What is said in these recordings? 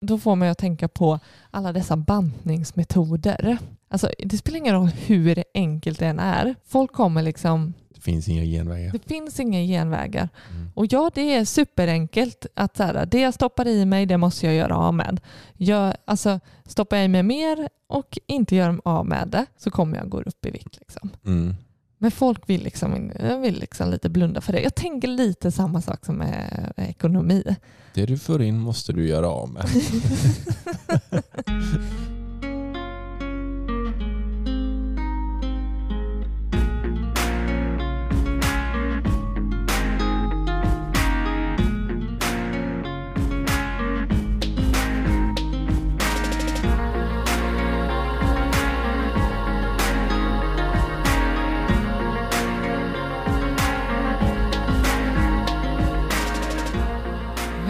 Då får man ju att tänka på alla dessa bantningsmetoder. Alltså, det spelar ingen roll hur enkelt det än är. Folk kommer liksom... Det finns inga genvägar. Det finns inga genvägar. Mm. Och ja, det är superenkelt att så här, det jag stoppar i mig, det måste jag göra av med. Jag, alltså, stoppar jag i mig mer och inte gör av med det så kommer jag gå upp i vikt. Liksom. Mm. Men folk vill, liksom, vill liksom lite blunda för det. Jag tänker lite samma sak som med ekonomi. Det du får in måste du göra av med.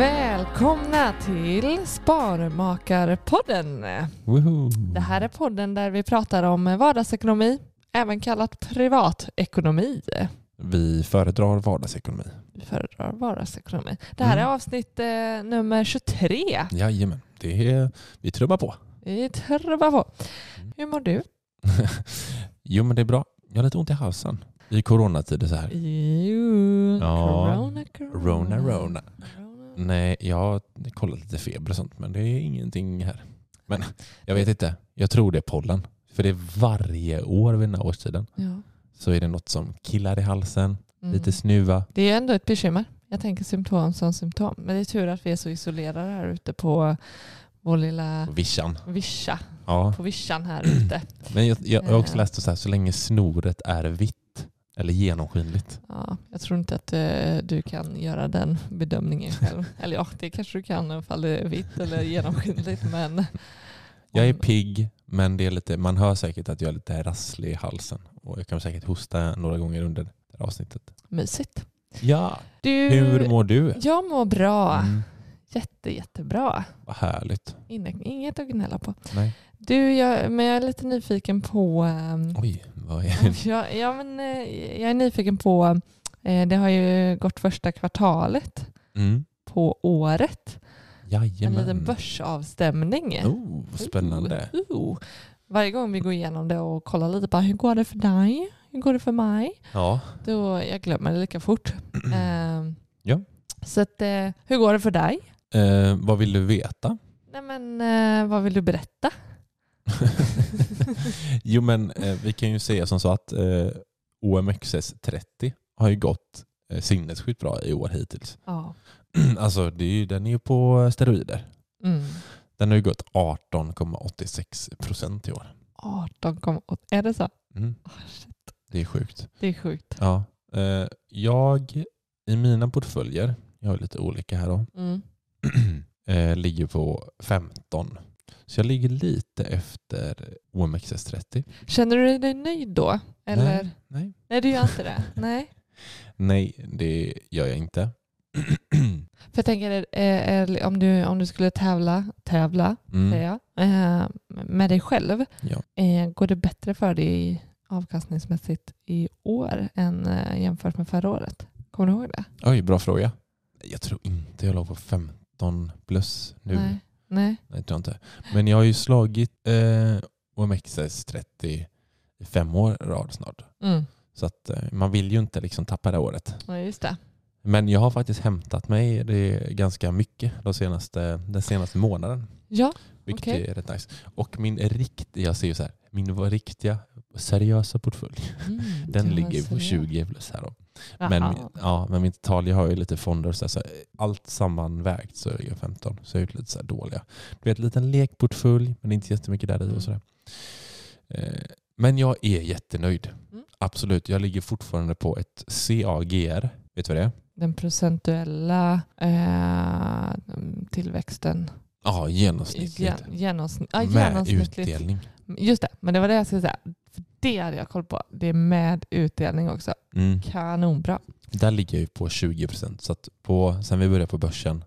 Välkomna till Sparmakarpodden. Woohoo. Det här är podden där vi pratar om vardagsekonomi, även kallat privatekonomi. Vi föredrar vardagsekonomi. Vi föredrar vardagsekonomi. Det här är Mm. avsnitt eh, nummer 23. Jajamän, det är, vi trubbar på. Vi trubbar på. Hur mår du? jo men det är bra. Jag har lite ont i halsen. I coronatider så här. Jo, Ja, corona, corona. Rona, rona. Nej, jag har kollat lite feber och sånt men det är ingenting här. Men jag vet inte. Jag tror det är pollen. För det är varje år vid den här årstiden Ja. så är det något som killar i halsen, Mm. lite snuva. Det är ändå ett bekymmer. Jag tänker symptom som symptom. Men det är tur att vi är så isolerade här ute på vår lilla vischan. vischa. Ja. På vischan här ute. Men jag, jag har också Eh. läst så här, så länge snoret är vitt eller genomskinligt. Ja, jag tror inte att eh, du kan göra den bedömningen själv. Eller ja, det kanske du kan ifall det är vitt eller genomskinligt. Men Jag är pigg, men det är lite, man hör säkert att jag är lite rasslig i halsen. Och jag kommer säkert hosta några gånger under det här avsnittet. mysigt. Ja, Du, hur mår du? Jag mår bra. Mm, Jätte, jättebra. vad härligt. Inget att gnälla på. Nej. Du, jag, men jag är lite nyfiken på... ehm, Oj, vad är ja, ja, men, eh, jag är nyfiken på... eh, Det har ju gått första kvartalet mm. på året. En Jajamän. liten börsavstämning. Oh, spännande. Uh, uh. Varje gång vi går igenom det och kollar lite på hur går det för dig? Hur går det för mig? Ja, Då jag glömmer det lika fort. Ehm, Ja. Så att, eh, hur går det för dig? eh, vad vill du veta? Nej, men, eh, vad vill du berätta? jo men eh, vi kan ju säga som så att eh, OMXS 30 har ju gått eh, sinnessjukt bra i år hittills. Ja. alltså det är ju, den är ju på steroider. Mm. Den har ju gått 18,86 procent i år. 18,8. Är det så? Mm, shit. det är sjukt. Det är sjukt. Ja, eh, jag i mina portföljer, jag har lite olika här då, Mm. eh, ligger på 15. Så jag ligger lite efter OMXS30. Känner du dig nöjd då? Eller? Nej, nej. Nej, du gör inte det. Nej. nej, det gör jag inte. För jag tänker, eh, eh, om, du, om du skulle tävla, tävla Mm. säger jag, eh, med dig själv, Ja. eh, går det bättre för dig avkastningsmässigt i år än jämfört med förra året? Kommer du ihåg det? Oj, bra fråga. Jag tror inte jag låg på 15 plus nu. Nej. Nej. Nej, tror jag inte. Men jag har ju slagit eh, OMXS 30 i fem år rad snart. Mm. Så att eh, man vill ju inte liksom tappa det året. Ja, just det. Men jag har faktiskt hämtat mig det ganska mycket de senaste, den senaste månaden. Ja, Vilket Okej. är rätt nice. Och min riktiga, jag ser ju så här, min riktiga seriösa portfölj, mm, den ligger på seriöst. 20 plus här då. Men, ja, men mitt tal, jag har ju lite fonder så, här, så här, allt sammanvägt så är jag 15. Så jag har gjort lite så här dåliga. Du vet, en liten lekportfölj men inte jättemycket där i Mm. och sådär. Eh, men jag är jättenöjd. Mm. Absolut, jag ligger fortfarande på ett CAGR. Vet du vad det är? Den procentuella eh, tillväxten. Ja, genomsnittligt. Gen, genomsnitt, ja, med utdelning. Just det, men det var det jag skulle säga. För det hade jag koll på. Det är med utdelning också. Mm. Kanonbra. Där ligger jag ju på 20 procent. Så på, sen vi började på börsen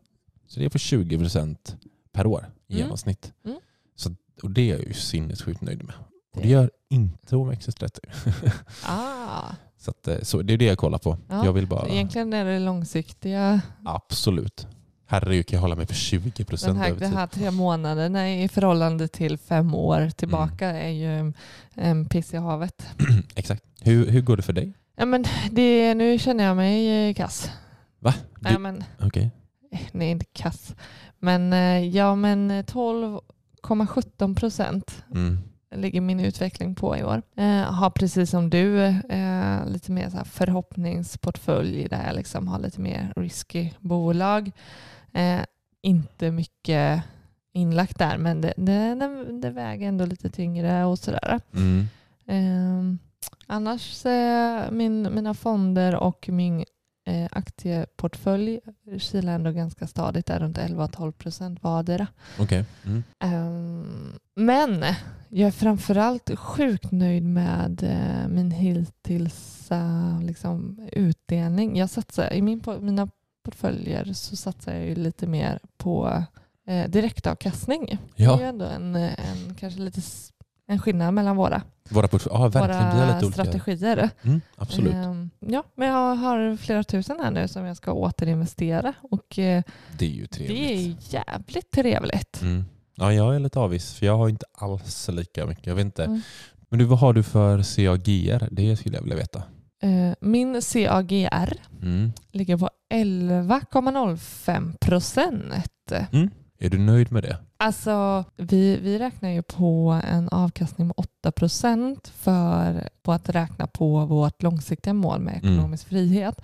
så det är på 20 procent per år i Mm. genomsnitt. Mm. Så, och det är jag ju sinnessjukt nöjd med. Och det gör inte OMXS30. Ah, så, att, eh, så det är det jag kollar på. Ja, jag vill så bara... egentligen är det långsiktiga. Absolut. Herregud, kan jag hålla mig på 20 Den procent över tid? här tre månaderna i förhållande till fem år tillbaka Mm. är ju en piss i havet. Exakt. Hur, hur går det för dig? Ja, men det, nu känner jag mig eh, kass. Va? Du, men, Okej. eh, nej, inte kass. Men eh, ja, men 12,17 procent Mm. ligger min utveckling på i år. Eh, har precis som du eh, lite mer så här förhoppningsportfölj där jag liksom har lite mer risky bolag. Eh, inte mycket inlagt där men det, det, det, det väger ändå lite tyngre och sådär. Mm. Eh, annars eh, min, mina fonder och min eh, aktieportfölj kilar ändå ganska stadigt där runt 11-12 procent vardera. Okej. Mm. Ehm, men jag är framförallt sjukt nöjd med eh, min hittills eh, liksom, utdelning. Jag satsar, I min, mina portföljer så satsar jag ju lite mer på eh, direktavkastning. Det är Ja, ändå en, en, kanske lite en skillnad mellan våra, våra. Ja, har våra strategier. Mm, absolut. Ehm, ja, men jag har flera tusen här nu som jag ska återinvestera och eh, Det är ju trevligt. det är jävligt trevligt. Mm. Ja, jag är lite avis för jag har inte alls lika mycket. Jag vet inte. Mm. Men du, vad har du för CAGR? Det skulle jag vilja veta. Eh, Min CAGR Mm. ligger på 11,05 procent. Är du nöjd med det? Alltså, vi, vi räknar ju på en avkastning med 8 procent för på att räkna på vårt långsiktiga mål med Mm. ekonomisk frihet.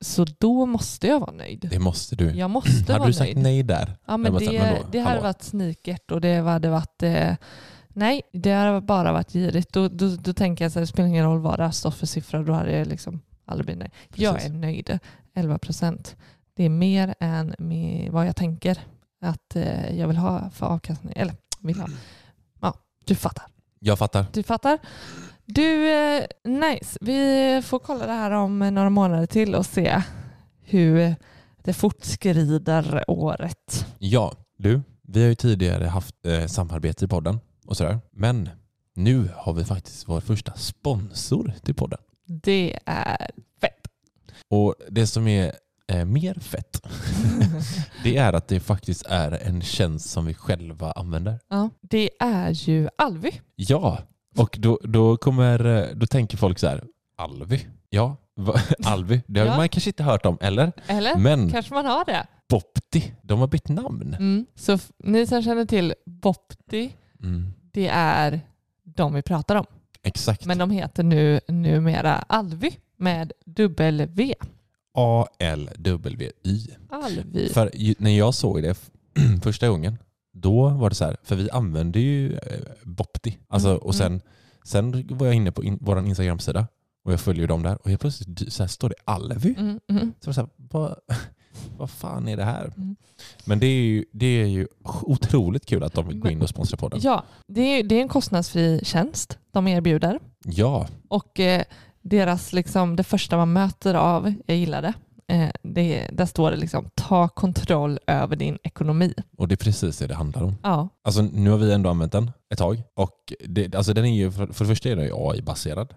Så då måste jag vara nöjd. Det måste du. Jag måste Hade vara du sagt nöjd. nej där? Ja, men det, det hade varit snikert och det hade varit... Eh, nej, det hade bara varit girigt. Då, då, då tänker jag att det spelar ingen roll vad det har stått för siffror. Då hade jag liksom aldrig blivit nöjd. Jag är nöjd. 11 procent. Det är mer än vad jag tänker att eh, jag vill ha för avkastning. Eller vill ha. Ja, du fattar. Jag fattar. Du fattar. Du, eh, nice. Vi får kolla det här om några månader till och se hur det fortskrider året. Ja, du. Vi har ju tidigare haft eh, samarbete i podden och sådär. Men nu har vi faktiskt vår första sponsor till podden. Det är fett. Och det som är eh, mer fett, det är att det faktiskt är en tjänst som vi själva använder. Ja, det är ju Alvi. Ja, och då, då, kommer, eh, då tänker folk så här, Alvi? Ja, va, Alvi? Det har Ja. man kanske inte hört om, eller? Eller? Men Kanske man har det. Bopti, de har bytt namn. Mm. Så ni som känner till Bopti, Mm, det är de vi pratar om. exakt. Men de heter nu numera Alvi med dubbel V. A-L-W-Y. Alvi. För när jag såg det första gången, då var det så här, för vi använde ju eh, Bopti. Alltså, Mm, och sen, sen var jag inne på in, vår Instagram-sida och jag följer dem där och helt plötsligt så här står det Alvi. Mm, mm. Så så här, vad, vad fan är det här? Mm. Men det är, ju, det är ju otroligt kul att de vill gå in och sponsra podden. Ja, det är, det är en kostnadsfri tjänst de erbjuder. Ja, Och eh, deras, liksom, det första man möter av, jag gillar det, eh, det, där står det liksom ta kontroll över din ekonomi. Och det är precis det det handlar om. Ja, Alltså nu har vi ändå använt den ett tag och det, alltså den är ju, för, för det första är den AI-baserad.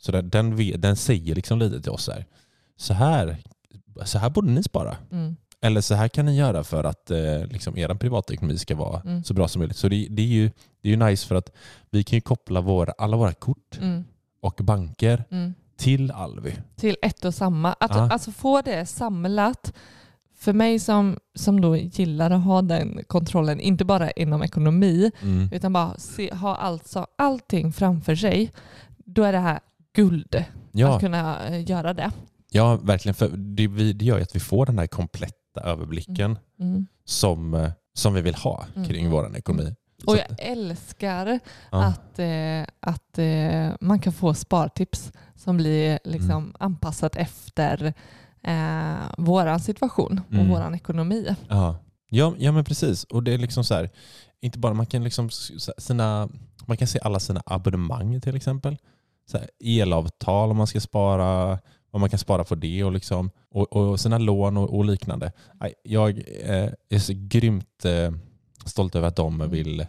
Så den, den, den säger liksom lite till oss här. Så här, så här borde ni spara. mm, Eller så här kan ni göra för att eh, liksom er privatekonomi ska vara Mm. så bra som möjligt. Så det, det, är ju, det är ju nice för att vi kan ju koppla våra, alla våra kort mm, och banker mm. till Alvi. till ett och samma. Att Ja. alltså få det samlat. För mig som, som då gillar att ha den kontrollen, inte bara inom ekonomi, Mm. utan bara se, ha alltså allting framför sig, då är det här guld Ja, att kunna eh, göra det. Ja, verkligen. För det, det gör ju att vi får den här kompletta överblicken Mm. som, eh, som vi vill ha Mm. kring vår ekonomi. Och jag älskar ja. att, eh, att eh, man kan få spartips som blir liksom Mm. anpassat efter eh, våran situation och Mm. våran ekonomi. Ja. Ja, ja men precis. Och det är liksom så här, inte bara man kan liksom sina, man kan se alla sina abonnemang till exempel. Så här, elavtal om man ska spara, vad man kan spara på det och, liksom, och, och sina lån och, och liknande. Jag eh, är så grymt eh, stolt över att de vill,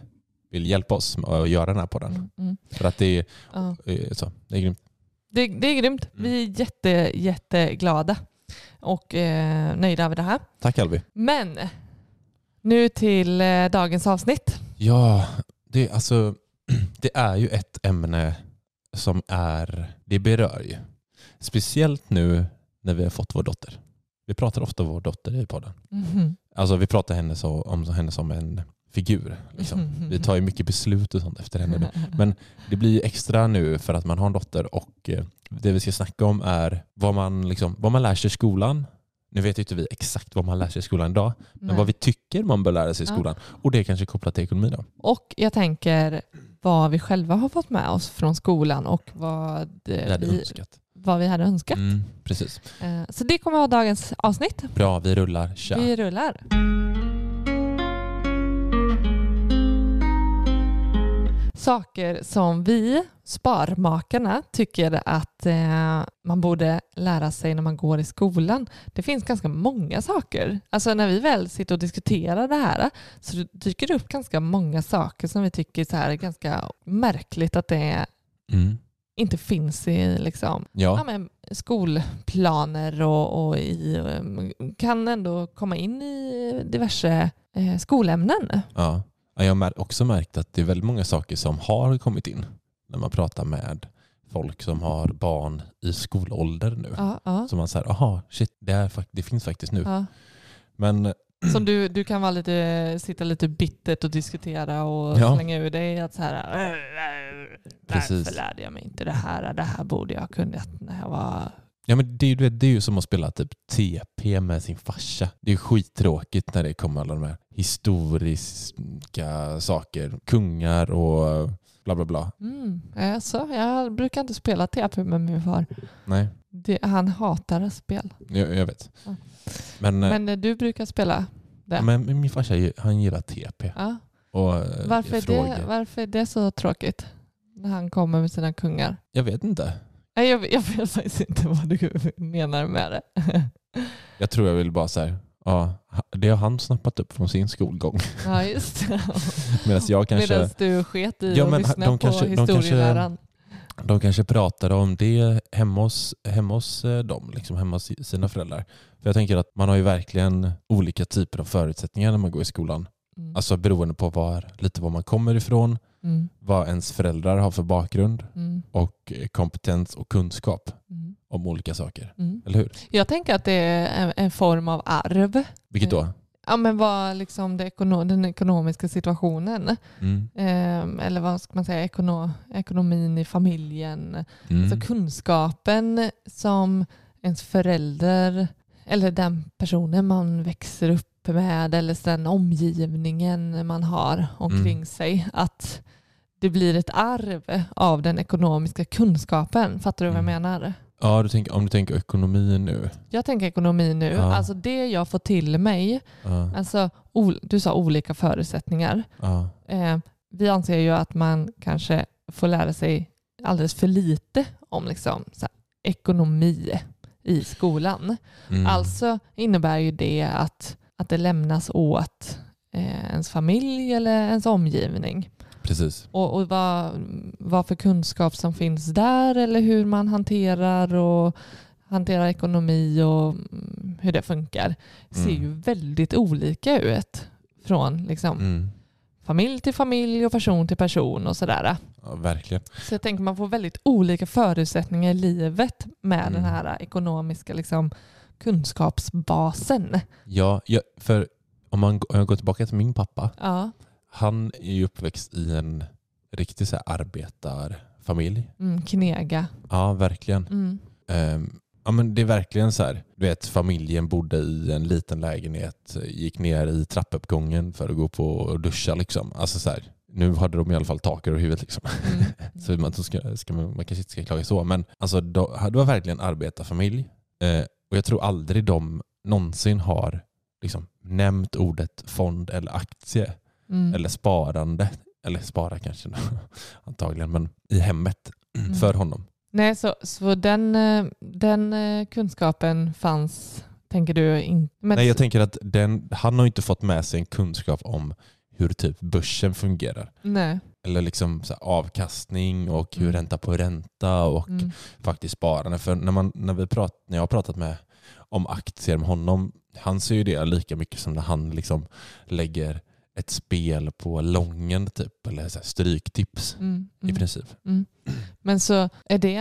vill hjälpa oss att göra den här podden. Mm, mm. För att det är, Ja. eh, så, det är grymt. Det, det är grymt. Mm. Vi är jätte, jätteglada och eh, nöjda över det här. Tack Alvi. Men nu till eh, dagens avsnitt. Ja, det, alltså, det är ju ett ämne som är, det berör ju. Speciellt nu när vi har fått vår dotter. Vi pratar ofta om vår dotter i podden. Mhm. Alltså vi pratar henne så, om henne som en figur. Liksom. Vi tar ju mycket beslut och sånt efter henne. Men det blir extra nu för att man har en dotter och eh, det vi ska snacka om är vad man, liksom, vad man lär sig i skolan. Nu vet ju inte vi exakt vad man lär sig i skolan idag, men Nej. vad vi tycker man bör lära sig i Ja. skolan. Och det är kanske kopplat till ekonomi då. Och jag tänker vad vi själva har fått med oss från skolan och vad, eh, hade vi, önskat. vad vi hade önskat. Mm, precis. Eh, Så det kommer vara dagens avsnitt. Bra, vi rullar. Tja. Vi rullar. Saker som vi, Sparmakarna, tycker att eh, man borde lära sig när man går i skolan. Det finns ganska många saker. Alltså när vi väl sitter och diskuterar det här så dyker det upp ganska många saker som vi tycker så här är ganska märkligt att det Mm. inte finns i liksom, ja, Ja, skolplaner och, och i, um, kan ändå komma in i diverse eh, skolämnen. ja. Ja, Jag har också märkt att det är väldigt många saker som har kommit in när man pratar med folk som har barn i skolålder nu. Ja, ja, Så man säger, aha, shit, det, är, det finns faktiskt nu. ja. Men Som du, du kan vara lite, sitta lite bittert och diskutera och Ja. slänga ur dig att så här, Precis. varför lärde jag mig inte det här? Det här borde jag ha kunnat när jag var... Ja, men det, är vet, det är ju som att spela typ TP med sin farsa. Det är skittråkigt när det kommer alla de här historiska saker. Kungar och bla bla bla. Mm, alltså, jag brukar inte spela TP med min far. Nej, Det, han hatar spel. jag, jag vet. Ja. Men, men, Men eh, du brukar spela det. men min farsa han gillar TP. Ja. Och eh, Varför, är frågor. det, varför är det så tråkigt? När han kommer med sina kungar. Jag vet inte. Nej, jag, jag vet faktiskt inte vad du menar med det. Jag tror jag vill bara säga ja, det har han snappat upp från sin skolgång. Ja, just det. Medan jag kanske, Medan du sket i Ja, att men lyssna de på kanske- de kanske- historieläraren. de kanske pratade om det hemma hos, hemma hos eh, dem, liksom hemma hos sina föräldrar. För jag tänker att man har ju verkligen olika typer av förutsättningar när man går i skolan. Mm. Alltså beroende på var, lite var man kommer ifrån, Mm. vad ens föräldrar har för bakgrund Mm. och eh, kompetens och kunskap Mm. om olika saker. Mm. Eller hur? Jag tänker att det är en, form av arv. Vilket då? Ja, men vad liksom det den ekonomiska situationen, Mm. ehm, eller vad ska man säga, ekono ekonomin i familjen. Alltså kunskapen som ens förälder eller den personen man växer upp med eller den omgivningen man har omkring Mm. sig. Att det blir ett arv av den ekonomiska kunskapen. Fattar du vad jag Mm. menar? Ja, du tänker, om du tänker ekonomi nu. Jag tänker ekonomi nu. Ja. Alltså det jag får till mig, Ja, alltså, du sa olika förutsättningar. ja, Eh, vi anser ju att man kanske får lära sig alldeles för lite om liksom, här, ekonomi i skolan. Mm. Alltså innebär ju det att, att det lämnas åt eh, ens familj eller ens omgivning. Precis. Och, och vad, vad för kunskap som finns där eller hur man hanterar och hanterar ekonomi och mm, hur det funkar ser Mm. ju väldigt olika ut från liksom, Mm. familj till familj och person till person och sådär. Ja, verkligen. Så jag tänker man får väldigt olika förutsättningar i livet med Mm. den här ekonomiska liksom, kunskapsbasen. Ja, ja, för om man går tillbaka till min pappa. Ja. Han är ju uppväxt i en riktig så arbetarfamilj. Mm, knega. Ja, verkligen. Mm. Ehm, ja, men det är verkligen så här. Du vet, familjen bodde i en liten lägenhet, gick ner i trappuppgången för att gå på och duscha. Liksom. Alltså så här, nu hade de i alla fall tak över huvudet. Liksom. Mm. så man, ska, ska man, man kanske inte ska klaga så. Men alltså, då, det var verkligen arbetarfamilj. Eh, och jag tror aldrig de någonsin har liksom, nämnt ordet fond eller aktie Mm. eller sparande. Eller spara kanske antagligen, men i hemmet Mm. för honom. Nej, så, så den, eh, den eh, kunskapen fanns, tänker du, inte? Men- Nej, jag tänker att den, han har inte fått med sig en kunskap om hur typ börsen fungerar. Nej. Eller liksom avkastning och hur Mm. ränta på ränta och Mm. faktiskt sparande. För när, man, när, vi prat, när jag har pratat med om aktier med honom, han ser ju det lika mycket som när han liksom lägger ett spel på lången typ, eller så här stryktips Mm. i Mm. princip. Mm. Men så är det,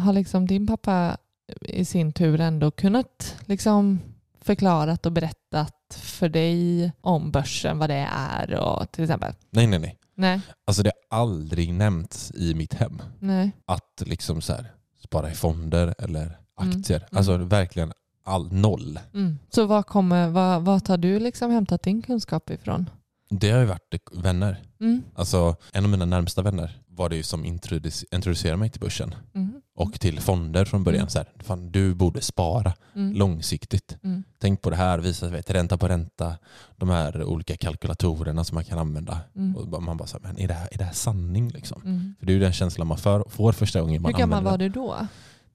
har liksom din pappa i sin tur ändå kunnat liksom förklarat och berättat för dig om börsen, vad det är och till exempel? Nej, nej, nej. Nej, Alltså det har aldrig nämnts i mitt hem nej. att liksom så här, spara i fonder eller Mm, aktier. mm. Alltså verkligen all, noll. Mm. Så vad, kommer, vad, vad tar du liksom hämtat din kunskap ifrån? Det har ju varit vänner. Mm. Alltså en av mina närmsta vänner var det ju som introduc- introducerade mig till börsen Mm. Och till fonder från början. Mm. Så här, fan, du borde spara Mm. långsiktigt. Mm. Tänk på det här, visa vet, ränta på ränta, de här olika kalkylatorerna som man kan använda. Mm. Och man bara så här, men är det här, är det här sanning? Liksom? Mm. För det är ju den känslan man för, får första gången man Hur gammal var du då?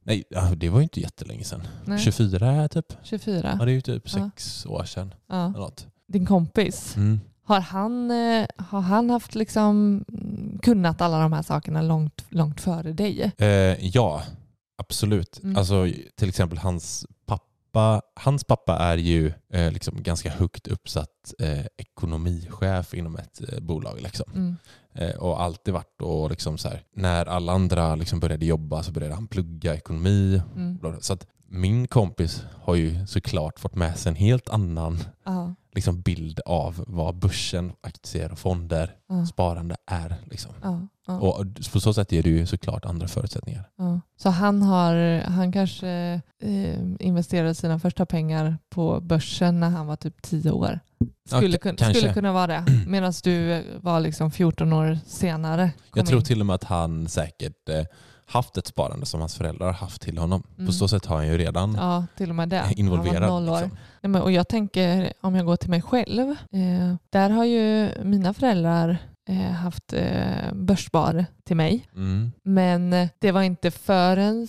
Nej, ja, det var ju inte jättelänge sedan. Nej. 24 typ. 24? Ja, det är ju typ Ja. sex år sedan. Ja. Din kompis? Har han, eh, har han haft liksom mm, kunnat alla de här sakerna långt, långt före dig? Eh, ja, absolut. Mm. Alltså, till exempel hans pappa, hans pappa är ju eh, liksom ganska högt uppsatt eh, ekonomichef inom ett eh, bolag. Liksom. Mm. Eh, och alltid varit och liksom så här, när alla andra liksom började jobba så började han plugga ekonomi. Mm. Så att min kompis har ju såklart fått med sig en helt annan Ja, liksom, bild av vad börsen, aktier och fonder, ja, sparande är. Liksom. ja, ja, Och på så sätt är det ju såklart andra förutsättningar. Så han, har, han kanske eh, investerade sina första pengar på börsen när han var typ 10 år? Skulle, kun, skulle kunna vara det. Medan du var liksom 14 år senare. Jag tror in. till och med att han säkert eh, haft ett sparande som hans föräldrar haft till honom. Mm. På så sätt har han ju redan Ja, till och med det. Han var involverad. noll år. Liksom. Nej, men, och jag tänker, om jag går till mig själv, eh, där har ju mina föräldrar eh, haft eh, börsspar till mig. Mm. Men eh, det var inte förrän...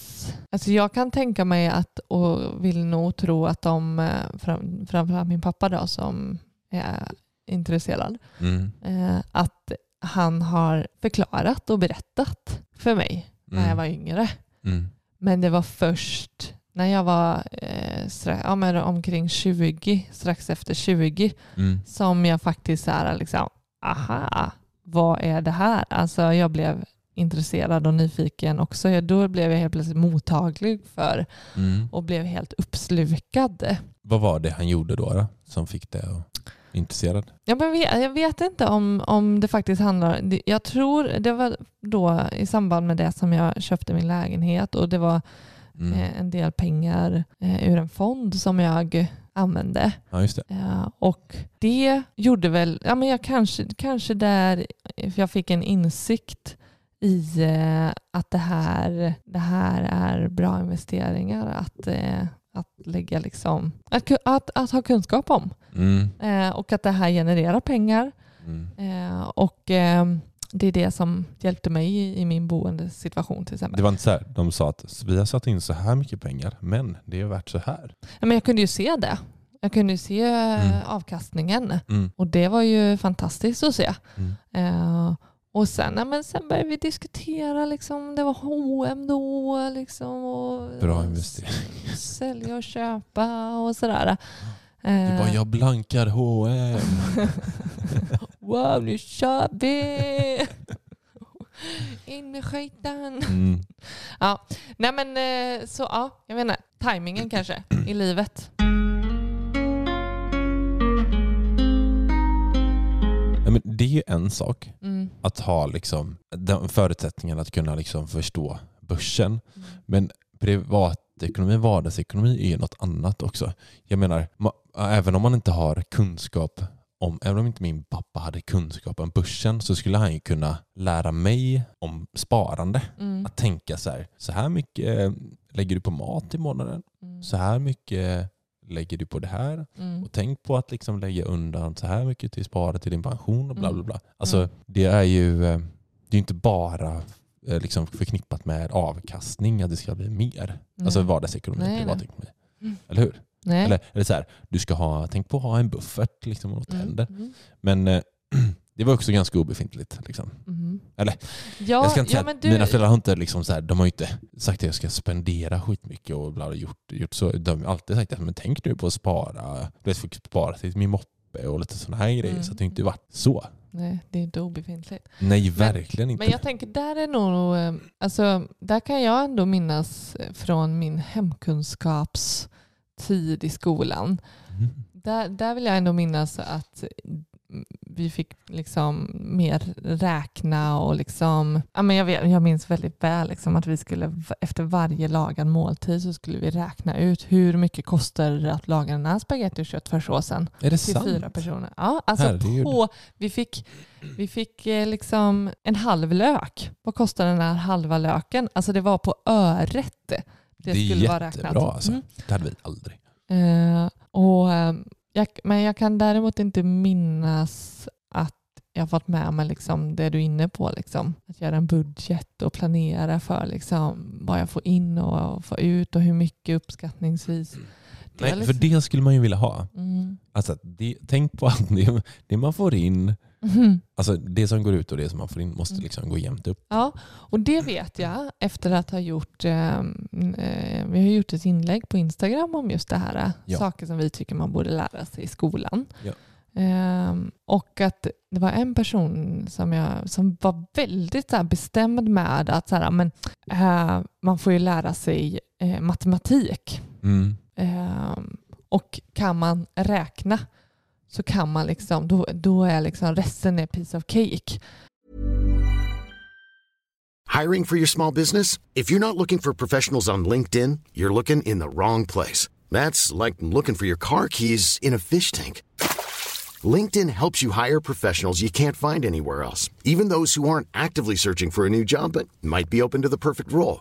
Alltså jag kan tänka mig att, och vill nog tro att de, eh, fram, framförallt min pappa då som är intresserad, Mm. eh, att han har förklarat och berättat för mig när jag Mm. var yngre. Mm. Men det var först när jag var eh, strax, ja, men omkring 20, strax efter 20, Mm. som jag faktiskt så här, liksom, aha, vad är det här? Alltså jag blev intresserad och nyfiken också. Jag- Då blev jag helt plötsligt mottaglig för Mm. och blev helt uppslukad. Vad var det han gjorde då, då som fick dig att intresserad? Jag, men jag vet inte om, om det faktiskt handlar... Jag tror det var då i samband med det som jag köpte min lägenhet och det var Mm. eh, en del pengar eh, ur en fond som jag använde. Ja, det. Ja, och det gjorde väl, ja men jag kanske, kanske där jag fick en insikt i eh, att det här, det här är bra investeringar att, eh, att lägga liksom, att, att, att ha kunskap om. Mm. Eh, och att det här genererar pengar. Mm. Eh, och eh, det är det som hjälpte mig i, i min boendesituation till exempel. Det var inte så här, de sa att vi har satt in så här mycket pengar, men det är värt så här. Ja, men jag kunde ju se det. Jag kunde ju se Mm. eh, avkastningen Mm. och det var ju fantastiskt att se. Mm. Eh, och sen, ja, men sen började vi diskutera, liksom, det var H&M då. Liksom, och, Bra investering. Sälja och köpa och sådär. Du Eh, bara, jag blankar H&M. wow, nu kör vi! In med skiten! Mm. Ja, nej men eh, så ja, jag menar tajmingen kanske i livet. Ja, men det är ju en sak Mm. att ha liksom, den förutsättningen att kunna liksom förstå börsen. Mm. Men privatekonomi, vardagsekonomi är något annat också. Jag menar, även om man inte har kunskap om, även om inte min pappa hade kunskap om börsen så skulle han ju kunna lära mig om sparande. Mm. Att tänka så här, så här mycket lägger du på mat i månaden, Mm. så här mycket lägger du på det här. Mm. Och tänk på att liksom lägga undan så här mycket till spara till din pension och bla bla Mm. bla. Alltså det är ju eh, det är inte bara liksom förknippat med avkastning att det ska bli mer. Alltså Nej. vardagsekonomi, Nej, nej. privatekonomi. Mm. Eller hur? Nej. Eller, eller så här, du ska ha, tänk på att ha en buffert liksom, och något Mm. händer. Mm. Men eh, det var också ganska obefintligt. Liksom. Mm. Eller, ja, jag ska inte ja, säga du, mina föräldrar har inte, liksom så här, de har inte sagt att jag ska spendera skitmycket och bla, gjort, gjort så. De har alltid sagt att men tänk nu på att spara. Du vet, spara till min moppe och lite sådana här grejer. Mm. Så att det inte varit så. Nej, det är inte obefintligt. Nej, verkligen inte. Men jag tänker där är nog, eh, alltså där kan jag ändå minnas eh, från min hemkunskapstid i skolan. Mm. Där, där vill jag ändå minnas att vi fick liksom mer räkna och liksom, ja men jag, vet, jag minns väldigt väl liksom att vi skulle efter varje lagad måltid så skulle vi räkna ut hur mycket kostar det att laga den här spagetti och köttfärssåsen Är det till sant? fyra personer. Ja, alltså Herregud. på, vi fick, vi fick eh, liksom en halv lök. Vad kostar den här halva löken? Alltså det var på öret det, Det är skulle vara jättebra, räknat. alltså. Mm. Det hade vi aldrig. Eh, och, eh, jag, men jag kan däremot inte minnas att jag har fått med mig liksom det du är inne på. Liksom. Att göra en budget och planera för liksom, vad jag får in och få ut och hur mycket uppskattningsvis. Mm. Nej, liksom, för det skulle man ju vilja ha. Mm. Alltså, det, tänk på att det, det man får in, Mhm. alltså det som går ut och det som man får in måste Mm. liksom gå jämnt upp. Ja, och det vet jag efter att ha gjort, eh, eh, vi har gjort ett inlägg på Instagram om just det här, eh, Ja. saker som vi tycker man borde lära sig i skolan. Ja. Ehm, och att det var en person som, jag, som var väldigt så bestämd med att så här, men, eh, man får ju lära sig eh, matematik. Mm. Ehm, och kan man räkna så kan man liksom, då, då är liksom resten är piece of cake. Hiring for your small business? If you're not looking for professionals on LinkedIn, you're looking in the wrong place. That's like looking for your car keys in a fish tank. LinkedIn helps you hire professionals you can't find anywhere else, even those who aren't actively searching for a new job but might be open to the perfect role.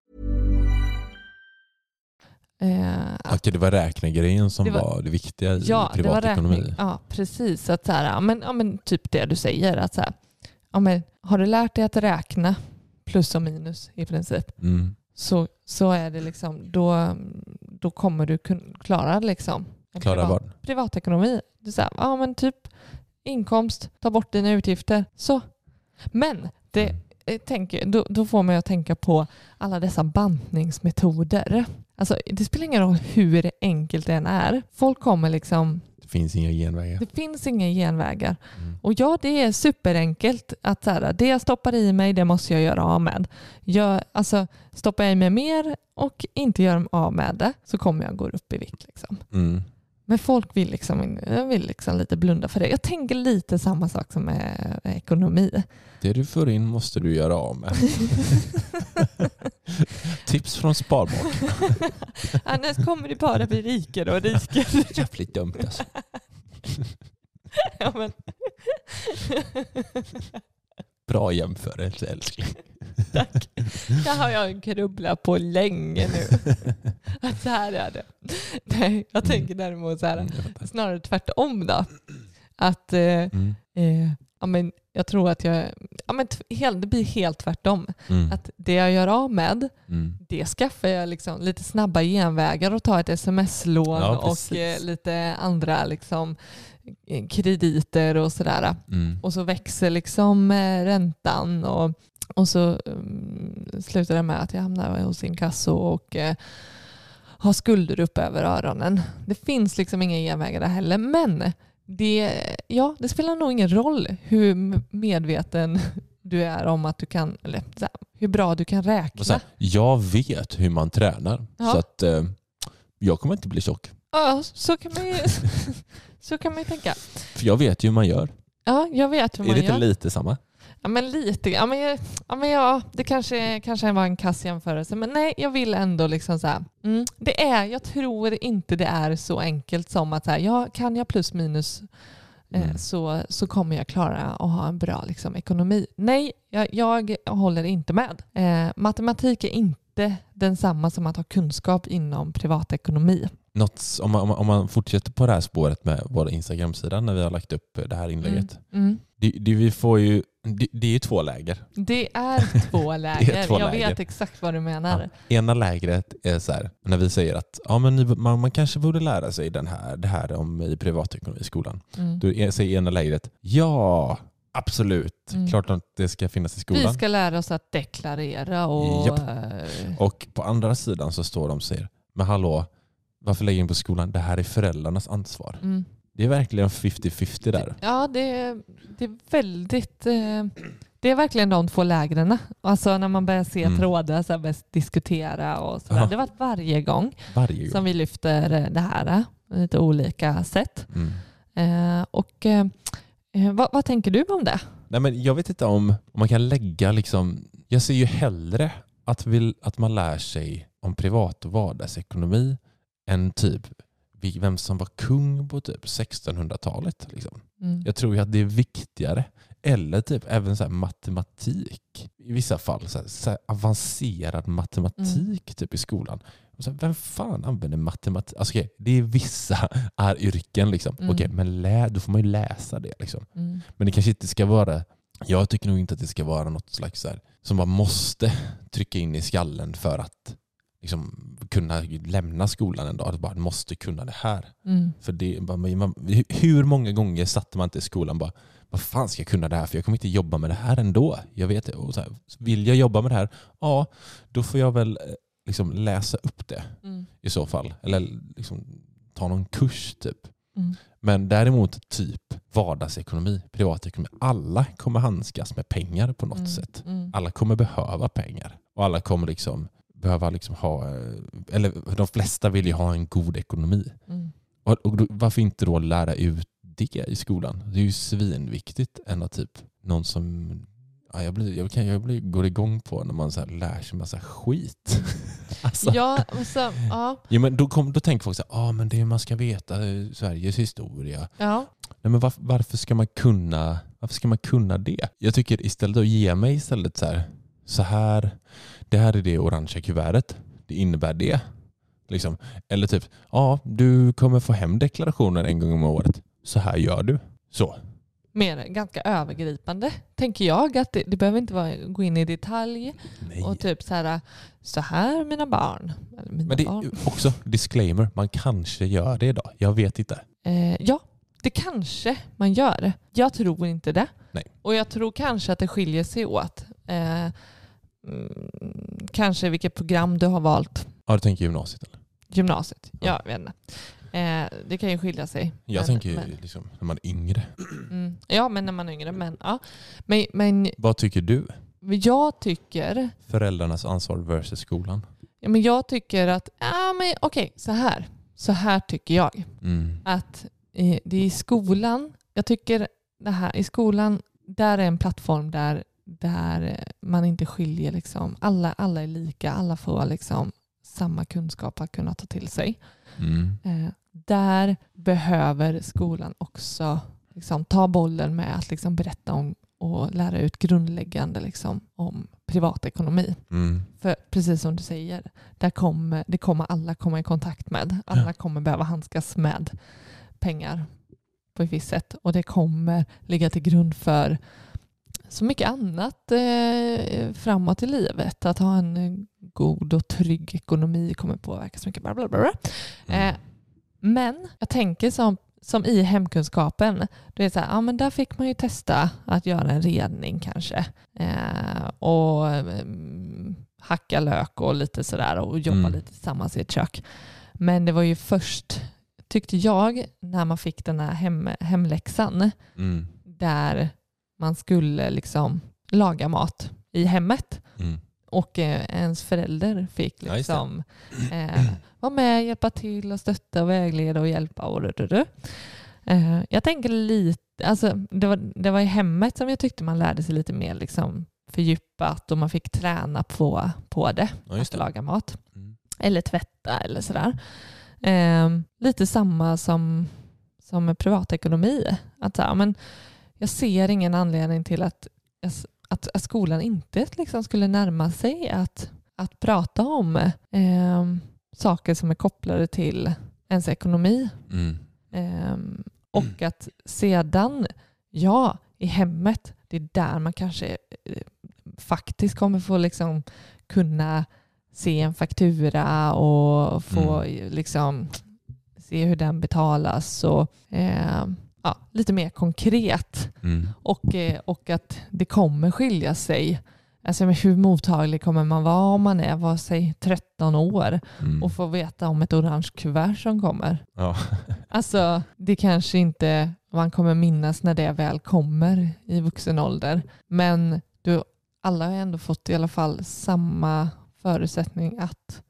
Eh, att Okej, det var räknegrejen som Det var, var- det viktiga i Ja, det var privatekonomi. räkning. Ja, precis. Att så här, ja, men, ja, men typ det du säger. Att så här, ja, men, har du lärt dig att räkna plus och minus i princip Mm. så, så är det liksom, då, då kommer du klara liksom, Klara privat, vad? privatekonomi. Så här, ja, men typ inkomst, ta bort dina utgifter. Så. Men det, Mm. jag tänker, då, då får man ju att tänka på alla dessa bantningsmetoder. Alltså, det spelar ingen roll hur enkelt det än är. Folk kommer liksom finns inga genvägar. Det finns inga genvägar. Mm. Och ja, det är superenkelt att så här, det jag stoppar i mig, det måste jag göra av med. Jag, alltså, stoppar jag i mig mer och inte gör av med det så kommer jag gå upp i vikt. Liksom. Mm. Men folk vill, liksom, jag vill liksom lite blunda för det. Jag tänker lite samma sak som med ekonomi. Det du får in måste du göra av med. Tips från Sparbank. Annars kommer det bara bli rikare och rikare. Jävligt dumt alltså. ja, men, Bra jämförelse älskling. tack. Det har jag grubblat på länge nu. Att så här är det. Nej, jag tänker däremot så här, Mm, snarare tvärtom då. Att eh, Mm. eh, ja, men jag tror att jag, ja, men helt, det blir helt tvärtom. Mm. Att det jag gör av med, Mm. det skaffar jag liksom lite snabba genvägar och tar ett sms-lån Ja, och eh, lite andra liksom, krediter och sådär. Mm. Och så växer liksom eh, räntan och, och så um, slutar det med att jag hamnar hos inkasso och eh, har skulder upp över öronen. Det finns liksom inga genvägar där heller. Men det, ja, det spelar nog ingen roll hur medveten du är om att du kan, eller hur bra du kan räkna. jag vet hur man tränar Ja. så att eh, jag kommer inte bli tjock. Ja, så kan man ju, så kan man ju tänka. För jag vet ju hur man gör. Ja, jag vet hur Är man det inte gör. lite samma? Ja men lite. Ja men, ja, men ja, det kanske, kanske var en kass jämförelse. Men nej, jag vill ändå liksom så här. Mm, det är, jag tror inte det är så enkelt som att så här, ja, kan jag plus minus eh, Mm. så, så kommer jag klara att ha en bra liksom, ekonomi. Nej, jag, jag håller inte med. Eh, matematik är inte densamma som att ha kunskap inom privatekonomi. Något, om, man, om man- fortsätter på det här spåret med vår Instagram-sida när vi har lagt upp det här inlägget. Mm. Det, det, vi får ju, det, det är ju två läger. Det är två läger. två jag läger. vet exakt vad du menar. Ja. Ena lägret är så här, när vi säger att ja, men man, man kanske borde lära sig den här, det här om i privatekonomi i skolan. Mm. Då är- säger ena lägret ja, absolut. Mm. Klart att det ska finnas i skolan. Vi ska lära oss att deklarera och... Japp. eh, Och på andra sidan så står de och säger, men hallå, varför lägger ni på skolan? Det här är föräldrarnas ansvar. Mm. Det är verkligen 50-50 där. Ja, det är, det är väldigt... Eh, det är verkligen de två lägren. Alltså när man börjar se Mm. trådar, så här, diskutera och sådär. Det har varit varje gång Varje gång. som vi lyfter eh, det här eh, på lite olika sätt. Mm. Eh, och eh, vad, vad tänker du om det? Nej, men jag vet inte om, om man kan lägga liksom, jag ser ju hellre att, vi, att man lär sig om privat och vardagsekonomi än typ vem som var kung på typ 1600-talet. Liksom. Mm. Jag tror ju att det är viktigare. Eller typ även så här matematik. I vissa fall så här, så här avancerad matematik typ i skolan. Så här, vem fan använder matematik? Alltså, okej, det är vissa är yrken. Liksom. Mm. Okej, men lä, då får man ju läsa det. Liksom. Mm. Men det kanske inte ska vara, jag tycker nog inte att det ska vara något slags så här, som man måste trycka in i skallen för att liksom, kunna lämna skolan en dag. Att bara måste kunna det här. Mm. För det, man, hur många gånger satte man inte i skolan bara vad fan ska jag kunna det här för jag kommer inte jobba med det här ändå. Jag vet. Och så här, vill jag jobba med det här, ja då får jag väl eh, liksom läsa upp det Mm. i så fall. Eller liksom ta någon kurs typ. Mm. Men däremot typ vardagsekonomi, privatekonomi. Alla kommer handskas med pengar på något Mm. sätt. Mm. Alla kommer behöva pengar. Och alla kommer liksom behöva liksom ha, eh, eller de flesta vill ju ha en god ekonomi. Mm. Och, och då, varför inte då lära ut det i skolan? Det är ju svinviktigt än att typ någon som ja, jag, blir, jag, kan, jag blir, går igång på när man så lär sig massa skit. alltså, Ja, alltså, ja, ja, men då, kom, då tänker folk så här, ah, men det man ska veta Sveriges historia. ja. Nej, men varför, varför, ska man kunna, varför ska man kunna det? Jag tycker istället att ge mig istället så här, så här, det här är det orangea kuvertet. Det innebär det. Liksom. Eller typ, ja du kommer få hem deklarationen en gång om året. Så här gör du. Så. Mer ganska övergripande, tänker jag. Att det, det behöver inte vara, gå in i detalj. Nej. Och typ så här, så här mina barn. Eller mina Men det barn. är också disclaimer, man kanske gör det idag. Jag vet inte. Eh, ja, det kanske man gör. Jag tror inte det. Nej. Och jag tror kanske att det skiljer sig åt. Eh, kanske vilket program du har valt. Ja, du tänker gymnasiet eller? Gymnasiet. Ja. Ja, jag vet inte. Eh, det kan ju skilja sig. Jag Men- tänker ju men, liksom, när man är yngre. mm, ja, men när man är yngre. Men, ja. men, men Vad tycker du? jag tycker Föräldrarnas ansvar versus skolan? Ja, men jag tycker att, men okej, så här. Så här tycker jag. Mm. Att eh, det är i skolan, jag tycker det här, i skolan, där är en plattform där, där man inte skiljer liksom, alla, alla är lika, alla får liksom samma kunskap att kunna ta till sig. Mm. Eh, där behöver skolan också liksom, ta bollen med att liksom, berätta om och lära ut grundläggande liksom, om privatekonomi. Mm. För precis som du säger, där kommer, det kommer alla komma i kontakt med. Alla Ja. kommer behöva handskas med pengar på ett visst sätt. Och det kommer ligga till grund för så mycket annat eh, framåt i livet. Att ha en eh, god och trygg ekonomi kommer påverka så mycket. Bla bla bla. Mm. Eh, men jag tänker som, som i hemkunskapen, det är så här, ja, men där fick man ju testa att göra en redning kanske. Eh, och mm, hacka lök och lite sådär och jobba Mm. lite tillsammans i ett kök. Men det var ju först, tyckte jag, när man fick den här hem, hemläxan Mm. där man skulle liksom laga mat i hemmet Mm. och eh, ens förälder fick Ja, det. liksom eh, vara med, hjälpa till och stötta och vägleda och hjälpa. Och du, du, du. Eh, jag tänker lite, alltså, det, var, det var i hemmet som jag tyckte man lärde sig lite mer liksom, fördjupat och man fick träna på, på det, Ja, just att det. laga mat. Mm. Eller tvätta eller sådär. Eh, lite samma som, som med privatekonomi. Att, så men jag ser ingen anledning till att, att, att skolan inte liksom skulle närma sig att, att prata om eh, saker som är kopplade till ens ekonomi. Mm. Eh, och att sedan, ja, i hemmet, det är där man kanske eh, faktiskt kommer få liksom kunna se en faktura och få liksom se hur den betalas och eh, ja, lite mer konkret. Mm. Och, eh, och att det kommer skilja sig. Alltså hur mottaglig kommer man vara om man är, vad säg 13 år Mm. och får veta om ett orange kuvert som kommer? Ja. Alltså det kanske inte man kommer minnas när det väl kommer i vuxen ålder. Men du, alla har ändå fått i alla fall samma förutsättning att,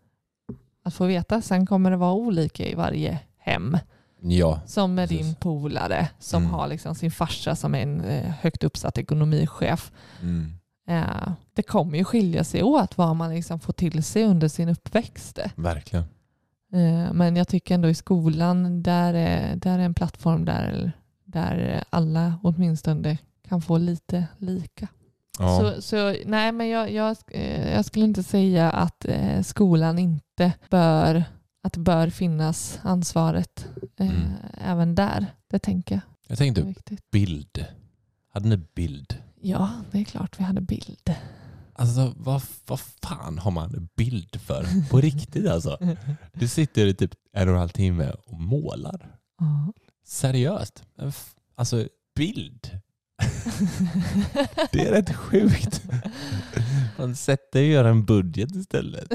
att få veta. Sen kommer det vara olika i varje hem. Ja. Som Precis. din polare som Mm. har liksom sin farsa som är en eh, högt uppsatt ekonomichef. Mm. Eh, det kommer ju skilja sig åt vad man liksom får till sig under sin uppväxt. Verkligen. Eh, men jag tycker ändå i skolan, där är, där är en plattform där, där alla åtminstone kan få lite lika. Ja. Så, så nej, men jag, jag, jag skulle inte säga att skolan inte bör, att det bör finnas ansvaret eh, Mm. även där. Det tänker jag Jag tänkte bild. Hade ni bild? Ja, det är klart vi hade bild. Alltså vad, vad fan har man bild för? På riktigt alltså. Du sitter i typ en och en halv timme och målar. Ja. Seriöst. Alltså bild. Det är rätt sjukt. Man sätter och gör en budget istället.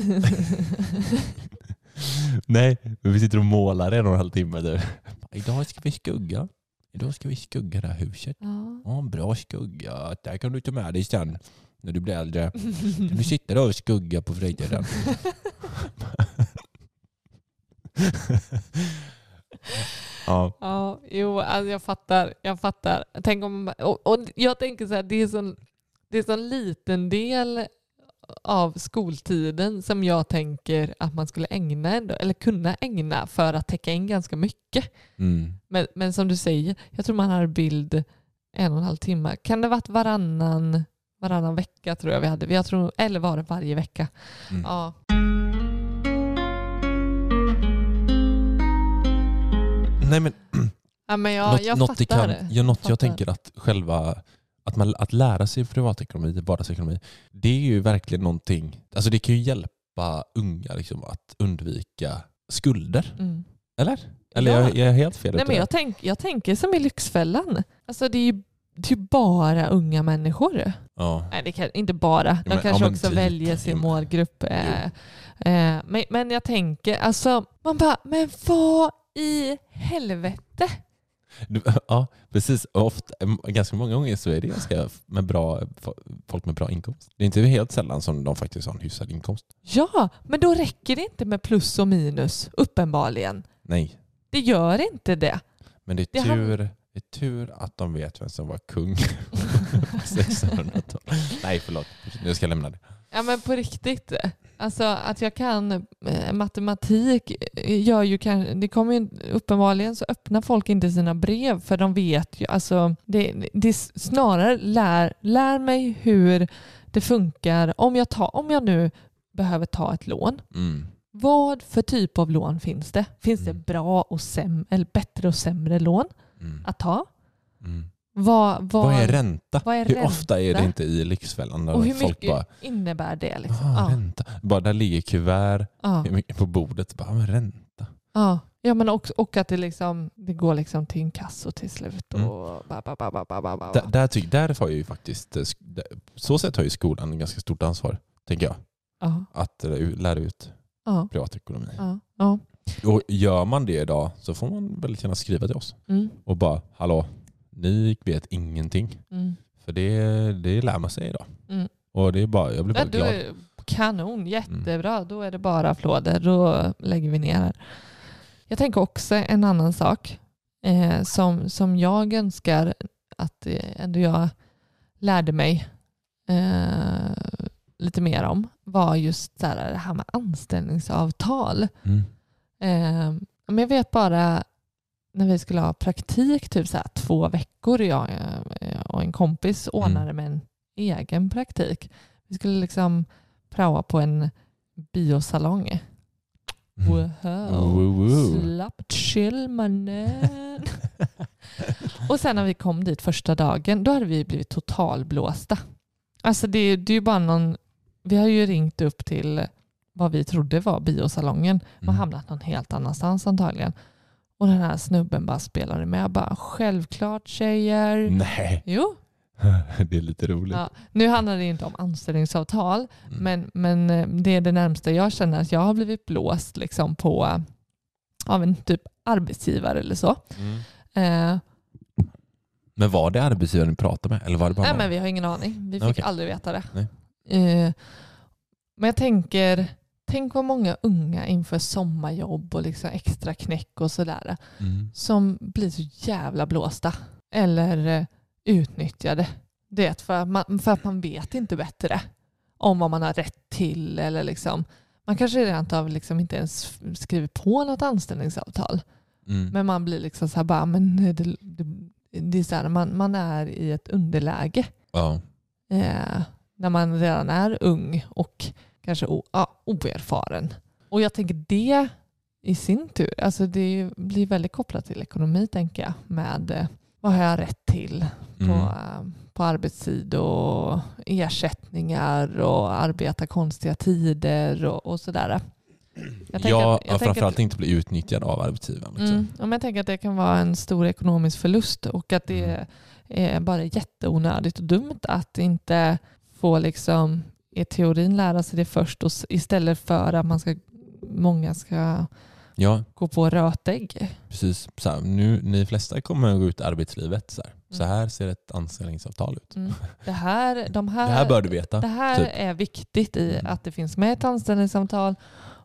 Nej, men vi sitter och målar en och en halv timme. Du. Idag ska vi skugga. Idag ska vi skugga det här huset. Ja. Ja, en bra skugga. Det kan du ta med dig sen när du blir äldre. Kan du sitta där och skugga på fritiden? ja. Ja, jo, alltså jag fattar. Jag fattar. Tänk om, och, och jag tänker så här, det är sån, det är liten del av skoltiden som jag tänker att man skulle ägna ändå, eller kunna ägna för att täcka in ganska mycket. Mm. Men, men som du säger, jag tror man har bild en och en halv timme. Kan det varit varannan, varannan vecka tror jag vi hade? Jag tror, eller var det varje vecka? Mm. Ja. Nej, men Ja, men jag, något, jag något, kan, ja, något jag tänker att själva att, man, att lära sig privatekonomi, vardagsekonomi, det är ju verkligen någonting, alltså det kan ju hjälpa unga liksom, att undvika skulder. Mm. Eller? Eller Ja. jag, jag är helt fel Nej, men jag, tänk, jag tänker som i Lyxfällan. Alltså det är ju det är bara unga människor. Ja. Nej, det kan, inte bara. De men- kanske ja, också typ. väljer sin målgrupp. Eh, eh, men, men jag tänker, alltså, man bara, men vad i helvete? Ja, precis. Ofta, ganska många gånger så är det ganska med bra, folk med bra inkomst. Det är inte helt sällan som de faktiskt har en hyfsad inkomst. Ja, men då räcker det inte med plus och minus, uppenbarligen. Nej, Det gör inte det. men det är Det tur, det är tur att de vet vem som var kung på 1600-talet. Nej, förlåt. Nu ska jag lämna det. Ja men på riktigt. Alltså att jag kan eh, matematik gör ju kanske, det kommer ju, uppenbarligen så öppnar folk inte sina brev för de vet ju, alltså det, det snarare lär, lär mig hur det funkar om jag, tar, om jag nu behöver ta ett lån. Mm. Vad för typ av lån finns det? Finns det Mm. bra och säm, eller bättre och sämre lån Mm. att ta? Vad, vad, Vad är ränta? vad är hur ränta? ofta är det inte i Lyxfällan och hur folk mycket bara innebär det? Liksom? ah, Ja, ränta. Bara där ligger kuvert mycket på bordet. Bara, men ränta. Ja, ja men också, och att det, liksom, det går liksom till inkasso till slut. Mm. Och ba, ba, ba, ba, ba, ba, ba. Där, där, tyck, där har ju faktiskt, eh, så sätt har ju skolan en ganska stort ansvar, tänker jag. Ja, Att eh, lära ut ja, privatekonomi. ja. Och gör man det idag så får man väldigt gärna skriva till oss Mm, och bara hallå, ni vet ingenting. mm. För det, det lär man sig idag. Mm. Och det är bara, jag blir bara glad. är, kanon, jättebra. Då är det bara applåder. Då lägger vi ner här. Jag tänker också en annan sak eh, som, som jag önskar att eh, ändå jag lärde mig eh, lite mer om var just så här, det här med anställningsavtal. Mm. Eh, men jag vet bara när vi skulle ha praktik, typ så här, två veckor, jag eh, och en kompis ordnade med en egen praktik. Vi skulle liksom praoa på en biosalong. Wow. Woo, woo. Slapp chill mannen. och sen när vi kom dit första dagen, då hade vi blivit totalblåsta. Alltså det, det är bara någon, vi har ju ringt upp till vad vi trodde var biosalongen. Man Mm. hamnat någon helt annanstans antagligen. Och den här snubben bara spelade med. Jag bara, självklart tjejer. Nej, Jo, det är lite roligt. ja. nu handlar det inte om anställningsavtal. Mm. Men, men eh, det är det närmsta jag känner att jag har blivit blåst liksom på eh, av en typ arbetsgivare eller så. Mm. Eh, Men var det arbetsgivaren du pratade med? Eller var det bara nej, någon? men vi har ingen aning. Vi fick Okej. aldrig veta det. Eh, men jag tänker, tänk vad många unga inför sommarjobb och liksom extra knäck och sådär Mm. som blir så jävla blåsta eller eh, utnyttjade. Det för att, man, för att man vet inte bättre om vad man har rätt till. Eller liksom, man kanske rent av liksom inte ens skriver på något anställningsavtal. Mm. Men man blir liksom så här, bara, men det, det, det är så här, man, man är i ett underläge Ja. eh, när man redan är ung och kanske o, ja, oerfaren. Och jag tänker det i sin tur, alltså det blir väldigt kopplat till ekonomi tänker jag. Med eh, vad har jag rätt till på, Mm. eh, på arbetstid och ersättningar och arbeta konstiga tider och, och sådär. Jag tänker ja, jag framförallt att- inte bli utnyttjad av arbetsgivaren. Liksom. Mm. Men jag tänker att det kan vara en stor ekonomisk förlust och att det Mm. är bara jätteonödigt och dumt att inte få liksom i teorin lära sig det först och istället för att man ska, många ska Ja, gå på rötägg. precis. Så här, nu, ni flesta kommer att gå ut i arbetslivet. Så här, så Mm. här ser ett anställningsavtal ut. Mm. Det, här, de här, Det här bör du veta. det här typ. är viktigt i Mm. att det finns med ett anställningsavtal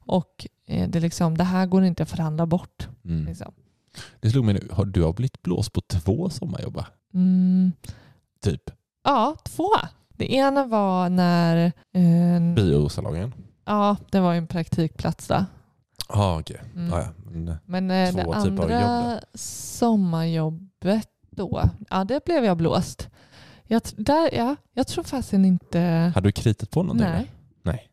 och eh, det, liksom, det här går inte att förhandla bort. Mm. Liksom. Det slog mig nu, har du har blivit blåst på två sommarjobb? va? Mm. Typ. Ja, två. Det ena var när eh, Biosalongen? Ja, det var ju en praktikplats där. Ah, okej. Mm. Ah, ja. Men, eh, Men eh, det andra jobb sommarjobbet då, ja det blev jag blåst. Jag, där, ja, jag tror faktiskt inte... hade du kritat på någonting? Nej. Nej.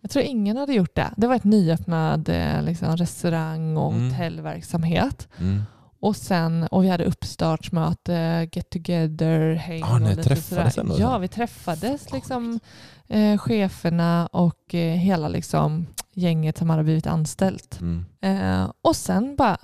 Jag tror ingen hade gjort det. Det var ett nyöppnad eh, liksom, restaurang och Mm. hotellverksamhet. Mm. Och sen, och vi hade uppstartsmöte, get together, häng Ah, och lite träffades sådär. Ja, vi träffades liksom eh, cheferna och eh, hela liksom, gänget som hade blivit anställt. Mm. Eh, och sen bara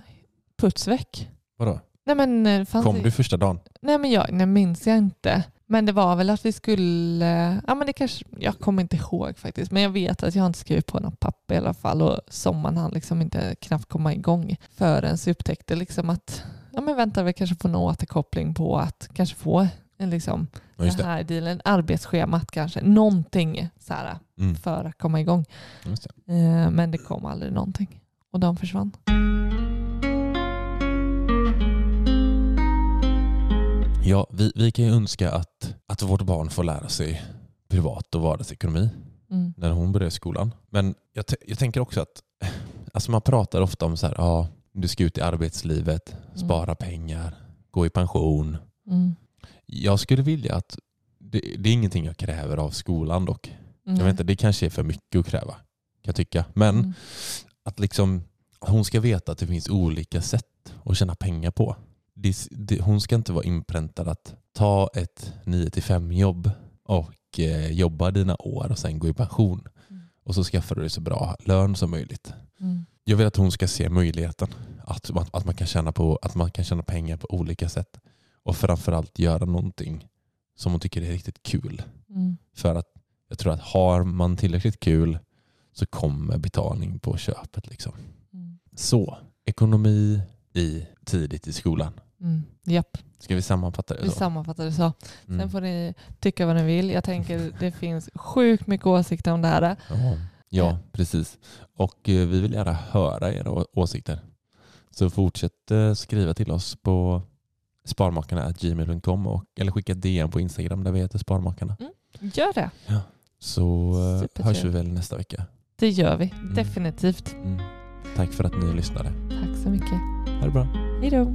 puts väck. Vadå? Nej men, eh, fanns Kom det- du första dagen? Nej men jag nej, minns jag inte. Men det var väl att vi skulle, ja men det kanske, jag kommer inte ihåg faktiskt, men jag vet att jag inte skrivit på något papper i alla fall och sommaren hann liksom inte knappt komma igång förrän så upptäckte liksom att, ja men väntar vi kanske på någon återkoppling på att kanske få en liksom, just den det. här dealen, arbetsschemat kanske, någonting så här Mm. för att komma igång. Det. Eh, Men det kom aldrig någonting och de försvann. Ja, vi, vi kan ju önska att, att vårt barn får lära sig privat och vardagsekonomi Mm. när hon börjar skolan. Men jag, jag tänker också att alltså man pratar ofta om så här, ja, du ska ut i arbetslivet, spara pengar, gå i pension. Mm. Jag skulle vilja att, det, det är ingenting jag kräver av skolan dock. Mm. Jag vet inte, det kanske är för mycket att kräva, kan jag tycka. Men Mm. att liksom, hon ska veta att det finns olika sätt att tjäna pengar på. Det, det, hon ska inte vara inpräntad att ta ett 9-5 jobb och eh, jobba dina år och sen gå i pension. Mm. Och så skaffar du dig så bra lön som möjligt. Mm. Jag vill att hon ska se möjligheten att, att, att, man kan tjäna på, att man kan tjäna pengar på olika sätt. Och framförallt göra någonting som hon tycker är riktigt kul. Mm. För att jag tror att har man tillräckligt kul så kommer betalning på köpet. Liksom. Mm. Så, ekonomi i, tidigt i skolan. Mm. Japp, Ska vi sammanfatta det vi så? sammanfattar det så. Mm. Sen får ni tycka vad ni vill. Jag tänker det finns sjukt mycket åsikter om det här. Ja, ja, precis. Och eh, vi vill gärna höra era åsikter. Så fortsätt eh, skriva till oss på sparmakarna.gmail.com eller skicka DM på Instagram där vi heter Sparmakarna. Gör det. Så eh, Supertrevligt. hörs vi väl nästa vecka. Det gör vi. Mm. Definitivt. Mm. Tack för att ni lyssnade. Tack så mycket. Ha det bra. Hej då.